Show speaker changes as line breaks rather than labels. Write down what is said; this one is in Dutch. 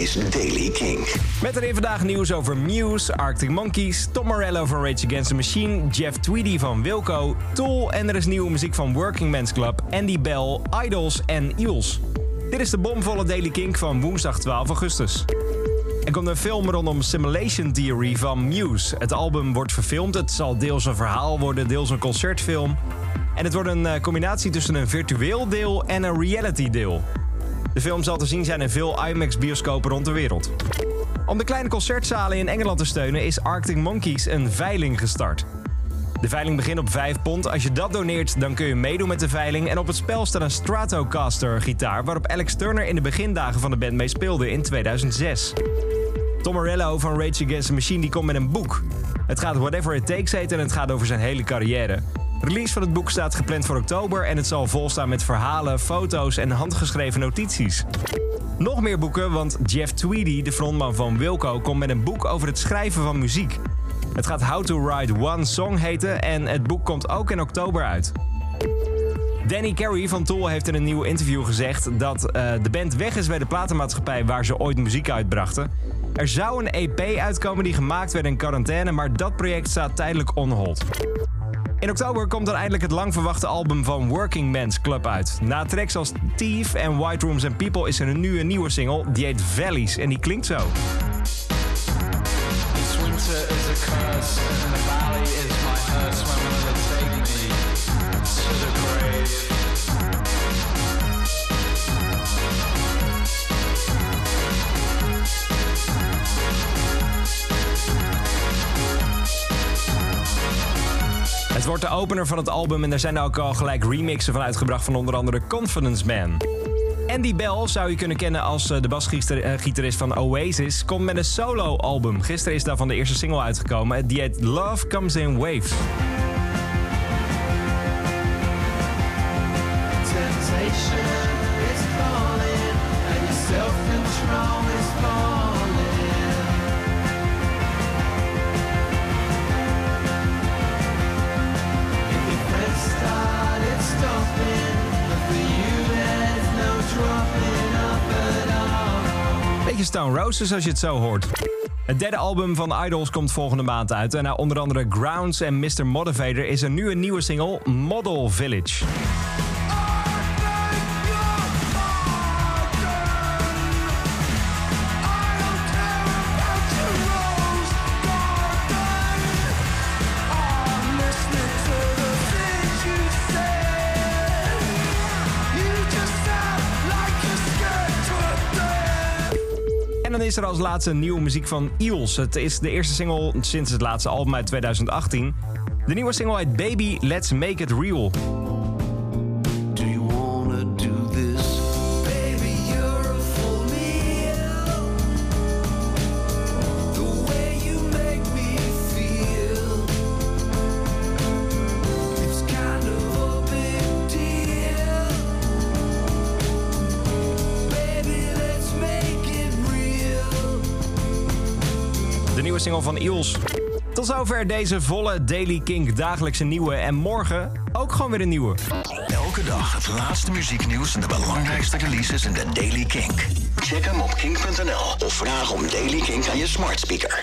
is Daily King.
Met erin vandaag nieuws over Muse, Arctic Monkeys, Tom Morello van Rage Against the Machine, Jeff Tweedy van Wilco, Tool en er is nieuwe muziek van Working Men's Club, Andy Bell, Idols en Eels. Dit is de bomvolle Daily King van woensdag 12 augustus. Er komt een film rondom Simulation Theory van Muse. Het album wordt verfilmd. Het zal deels een verhaal worden, deels een concertfilm. En het wordt een eh, combinatie tussen een virtueel deel en een reality deel. De film zal te zien zijn in veel IMAX-bioscopen rond de wereld. Om de kleine concertzalen in Engeland te steunen is Arctic Monkeys een veiling gestart. De veiling begint op 5 pond. Als je dat doneert, dan kun je meedoen met de veiling. En op het spel staat een Stratocaster gitaar... waarop Alex Turner in de begindagen van de band mee speelde in 2006. Tom Morello van Rage Against the Machine die komt met een boek. Het gaat Whatever It Takes heet en het gaat over zijn hele carrière. Release van het boek staat gepland voor oktober en het zal volstaan met verhalen, foto's en handgeschreven notities. Nog meer boeken, want Jeff Tweedy, de frontman van Wilco, komt met een boek over het schrijven van muziek. Het gaat How to Write One Song heten en het boek komt ook in oktober uit. Danny Carey van Tool heeft in een nieuw interview gezegd dat uh, de band weg is bij de platenmaatschappij waar ze ooit muziek uitbrachten. Er zou een EP uitkomen die gemaakt werd in quarantaine, maar dat project staat tijdelijk on hold. In oktober komt dan eindelijk het lang verwachte album van Working Men's Club uit. Na tracks als Thief en White Rooms and People is er nu een nieuwe single, die heet Valleys en die klinkt zo. Wordt de opener van het album en er zijn ook al gelijk remixen van uitgebracht van onder andere Confidence Man. Andy Bell zou je kunnen kennen als eh, de basgitarist van Oasis, komt met een solo-album. Gisteren is daarvan de eerste single uitgekomen. Die heet Love Comes in Waves. Stone Roses als je het zo hoort. Het derde album van Idols komt volgende maand uit. En na onder andere Grounds en Mr. Motivator is er nu een nieuwe single, Model Village. En dan is er als laatste nieuwe muziek van Eels. Het is de eerste single sinds het laatste album uit 2018. De nieuwe single heet Baby Let's Make It Real. Single van Eels. Tot zover deze volle Daily Kink dagelijkse nieuwe. En morgen ook gewoon weer een nieuwe.
Elke dag het laatste muzieknieuws en de belangrijkste releases in de Daily Kink. Check hem op kink.nl of vraag om Daily Kink aan je smart speaker.